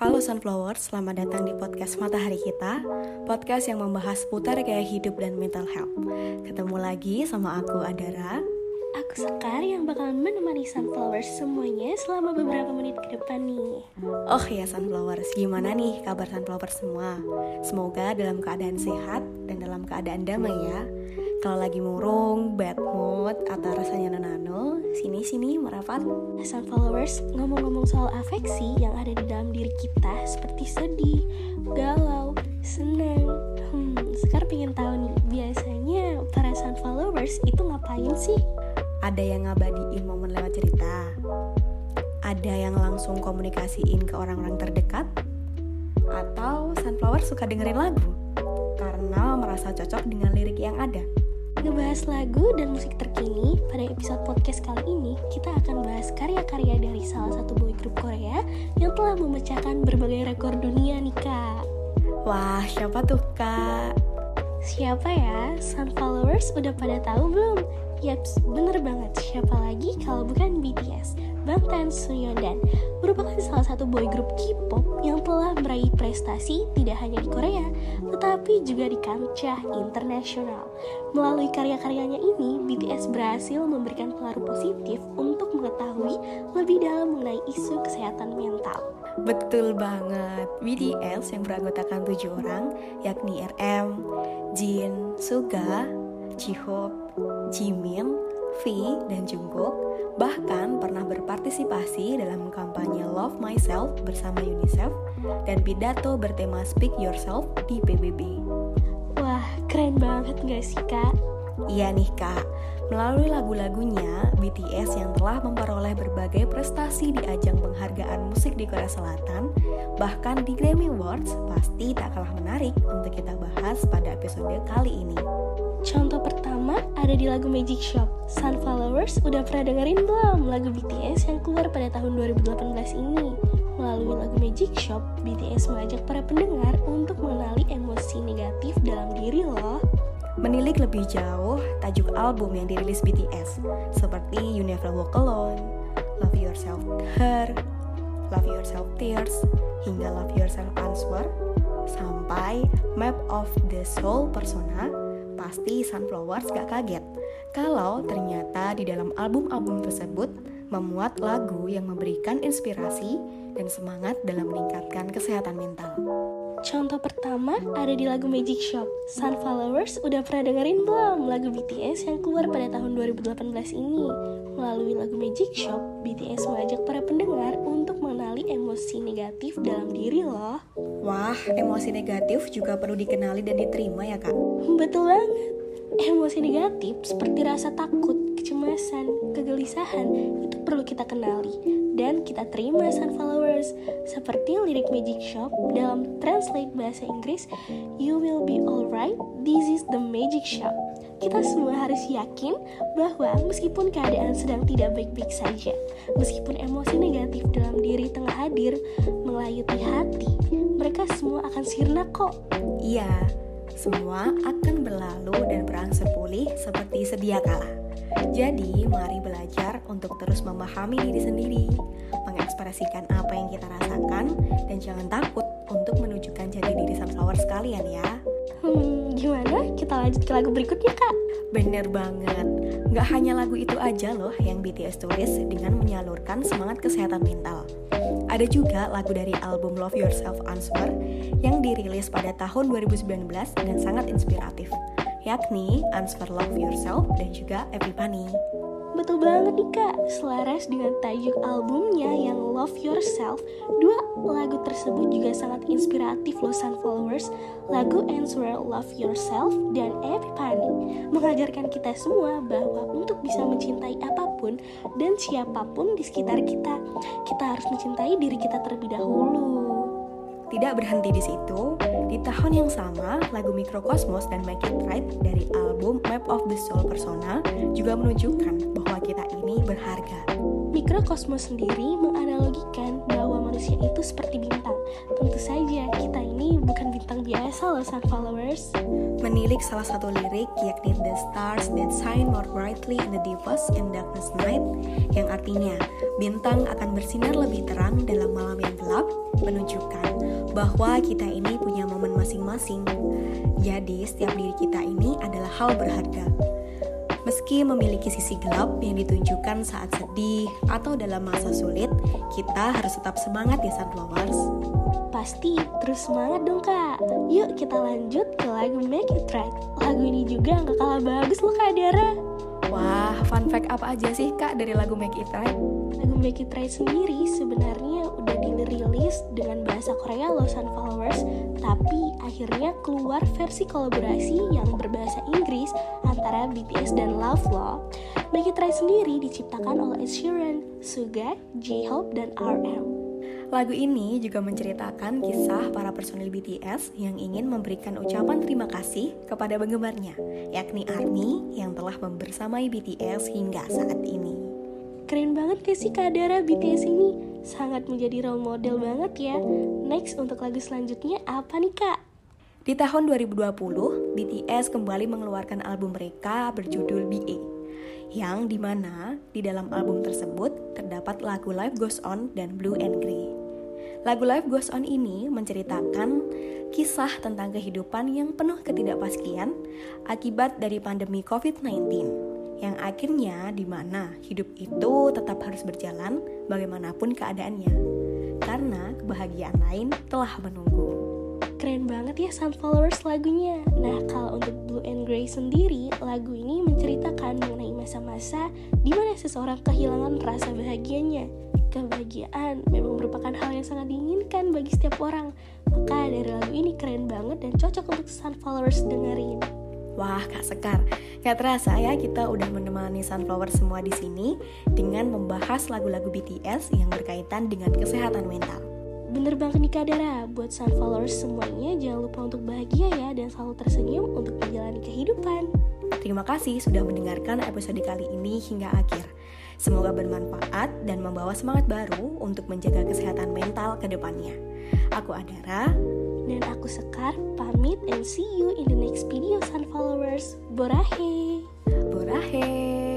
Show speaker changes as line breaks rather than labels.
Halo Sunflowers, selamat datang di podcast Matahari Kita Podcast yang membahas putar gaya hidup dan mental health. Ketemu lagi sama aku Adara.
Aku Sekar yang bakalan menemani Sunflowers semuanya selama beberapa menit ke depan nih.
Oh ya Sunflowers, gimana nih kabar Sunflowers semua? Semoga dalam keadaan sehat dan dalam keadaan damai ya kalau lagi murung, bad mood, atau rasanya nano sini-sini merapat.
Sun followers, ngomong-ngomong soal afeksi yang ada di dalam diri kita seperti sedih, galau, senang. Hmm, sekarang pengen tahu nih, biasanya para sun followers itu ngapain sih?
Ada yang ngabadiin momen lewat cerita, ada yang langsung komunikasiin ke orang-orang terdekat, atau sunflower suka dengerin lagu karena merasa cocok dengan lirik yang ada.
Ngebahas lagu dan musik terkini, pada episode podcast kali ini kita akan bahas karya-karya dari salah satu boy group Korea yang telah memecahkan berbagai rekor dunia nih kak.
Wah, siapa tuh kak?
Siapa ya? Sun followers udah pada tahu belum? Yaps, bener banget. Siapa lagi kalau bukan BTS, Bangtan Sonyeondan, merupakan salah satu boy group K-pop yang telah meraih prestasi tidak hanya di Korea, tetapi juga di kancah internasional. Melalui karya-karyanya ini, BTS berhasil memberikan pengaruh positif untuk mengetahui lebih dalam mengenai isu kesehatan mental.
Betul banget, BTS yang beranggotakan tujuh orang, yakni RM, Jin, Suga, Jihope, Jimin, V, dan Jungkook bahkan pernah berpartisipasi dalam kampanye Love Myself bersama UNICEF dan pidato bertema Speak Yourself di PBB.
Wah, keren banget gak sih kak?
Iya nih kak, melalui lagu-lagunya, BTS yang telah memperoleh berbagai prestasi di ajang penghargaan musik di Korea Selatan, bahkan di Grammy Awards, pasti tak kalah menarik untuk kita bahas pada episode kali ini.
Contoh pertama ada di lagu Magic Shop. Sun Followers udah pernah dengerin belum lagu BTS yang keluar pada tahun 2018 ini? Melalui lagu Magic Shop, BTS mengajak para pendengar untuk mengenali emosi negatif dalam diri loh.
Menilik lebih jauh tajuk album yang dirilis BTS seperti You Never Walk Alone, Love Yourself Her, Love Yourself Tears, hingga Love Yourself Answer, sampai Map of the Soul Persona pasti Sunflowers gak kaget kalau ternyata di dalam album-album tersebut memuat lagu yang memberikan inspirasi dan semangat dalam meningkatkan kesehatan mental.
Contoh pertama ada di lagu Magic Shop. Sun Followers udah pernah dengerin belum lagu BTS yang keluar pada tahun 2018 ini? Melalui lagu Magic Shop, BTS mengajak para pendengar untuk mengenali emosi negatif dalam diri loh.
Wah, emosi negatif juga perlu dikenali dan diterima ya kak?
Betul banget. Emosi negatif seperti rasa takut, kecemasan, kegelisahan itu perlu kita kenali dan kita terima sun followers seperti lirik Magic Shop dalam translate bahasa Inggris You will be alright, this is the Magic Shop kita semua harus yakin bahwa meskipun keadaan sedang tidak baik-baik saja, meskipun emosi negatif dalam diri tengah hadir melayuti hati, mereka semua akan sirna kok.
Iya, semua akan berlalu dan berangsur pulih seperti sedia kala. Jadi, mari belajar untuk terus memahami diri sendiri, mengekspresikan apa yang kita rasakan, dan jangan takut untuk menunjukkan jati diri sunflower sekalian ya.
Hmm, gimana? Kita lanjut ke lagu berikutnya, Kak.
Bener banget. Gak hanya lagu itu aja loh yang BTS tulis dengan menyalurkan semangat kesehatan mental. Ada juga lagu dari album Love Yourself Answer yang dirilis pada tahun 2019 dan sangat inspiratif yakni Answer Love Yourself dan juga Everybody.
Betul banget nih kak, selaras dengan tajuk albumnya yang Love Yourself, dua lagu tersebut juga sangat inspiratif loh Sun Followers. Lagu Answer Love Yourself dan Everybody mengajarkan kita semua bahwa untuk bisa mencintai apa pun dan siapa pun di sekitar kita, kita harus mencintai diri kita terlebih dahulu.
Tidak berhenti di situ, di tahun yang sama, lagu Mikrokosmos dan Make It Right dari album Map of the Soul Persona juga menunjukkan bahwa kita ini berharga.
Mikrokosmos sendiri menganalogikan bahwa manusia itu seperti bintang, Tentu saja kita ini bukan bintang biasa loh Sunflowers.
Menilik salah satu lirik yakni The stars that shine more brightly in the deepest and darkness night yang artinya bintang akan bersinar lebih terang dalam malam yang gelap menunjukkan bahwa kita ini punya momen masing-masing. Jadi setiap diri kita ini adalah hal berharga. Meski memiliki sisi gelap yang ditunjukkan saat sedih atau dalam masa sulit, kita harus tetap semangat ya Sunflowers.
Pasti, terus semangat dong kak. Yuk kita lanjut ke lagu Make It Right. Lagu ini juga gak kalah bagus loh kak Dara.
Wah, fun fact apa aja sih kak dari lagu Make It Right?
Lagu Make It Right sendiri sebenarnya udah dirilis dengan bahasa Korea loh Sunflowers, tapi akhirnya keluar versi kolaborasi yang berbahasa Inggris antara BTS dan Love Law. Make It Right sendiri diciptakan oleh Ed Sheeran, Suga, J-Hope, dan RM.
Lagu ini juga menceritakan kisah para personil BTS yang ingin memberikan ucapan terima kasih kepada penggemarnya, yakni ARMY yang telah membersamai BTS hingga saat ini.
Keren banget gak sih Kak Dara BTS ini? Sangat menjadi role model banget ya. Next untuk lagu selanjutnya apa nih Kak?
Di tahun 2020, BTS kembali mengeluarkan album mereka berjudul BA yang di mana di dalam album tersebut terdapat lagu Life Goes On dan Blue and Grey. Lagu Life Goes On ini menceritakan kisah tentang kehidupan yang penuh ketidakpastian akibat dari pandemi COVID-19 yang akhirnya di mana hidup itu tetap harus berjalan bagaimanapun keadaannya karena kebahagiaan lain telah menunggu.
Keren banget ya Sunflowers lagunya. Nah, kalau untuk Blue and Grey sendiri, lagu ini menceritakan mengenai masa-masa di mana seseorang kehilangan rasa bahagianya kebahagiaan memang merupakan hal yang sangat diinginkan bagi setiap orang. Maka dari lagu ini keren banget dan cocok untuk Sunflowers dengerin.
Wah, Kak Sekar, gak terasa ya kita udah menemani Sunflower semua di sini dengan membahas lagu-lagu BTS yang berkaitan dengan kesehatan mental.
Bener banget nih Kak Dara, buat Sunflowers semuanya jangan lupa untuk bahagia ya dan selalu tersenyum untuk menjalani kehidupan.
Terima kasih sudah mendengarkan episode kali ini hingga akhir. Semoga bermanfaat dan membawa semangat baru untuk menjaga kesehatan mental ke depannya. Aku Adara
dan aku Sekar pamit and see you in the next video Sunflowers. Borahe.
Borahe.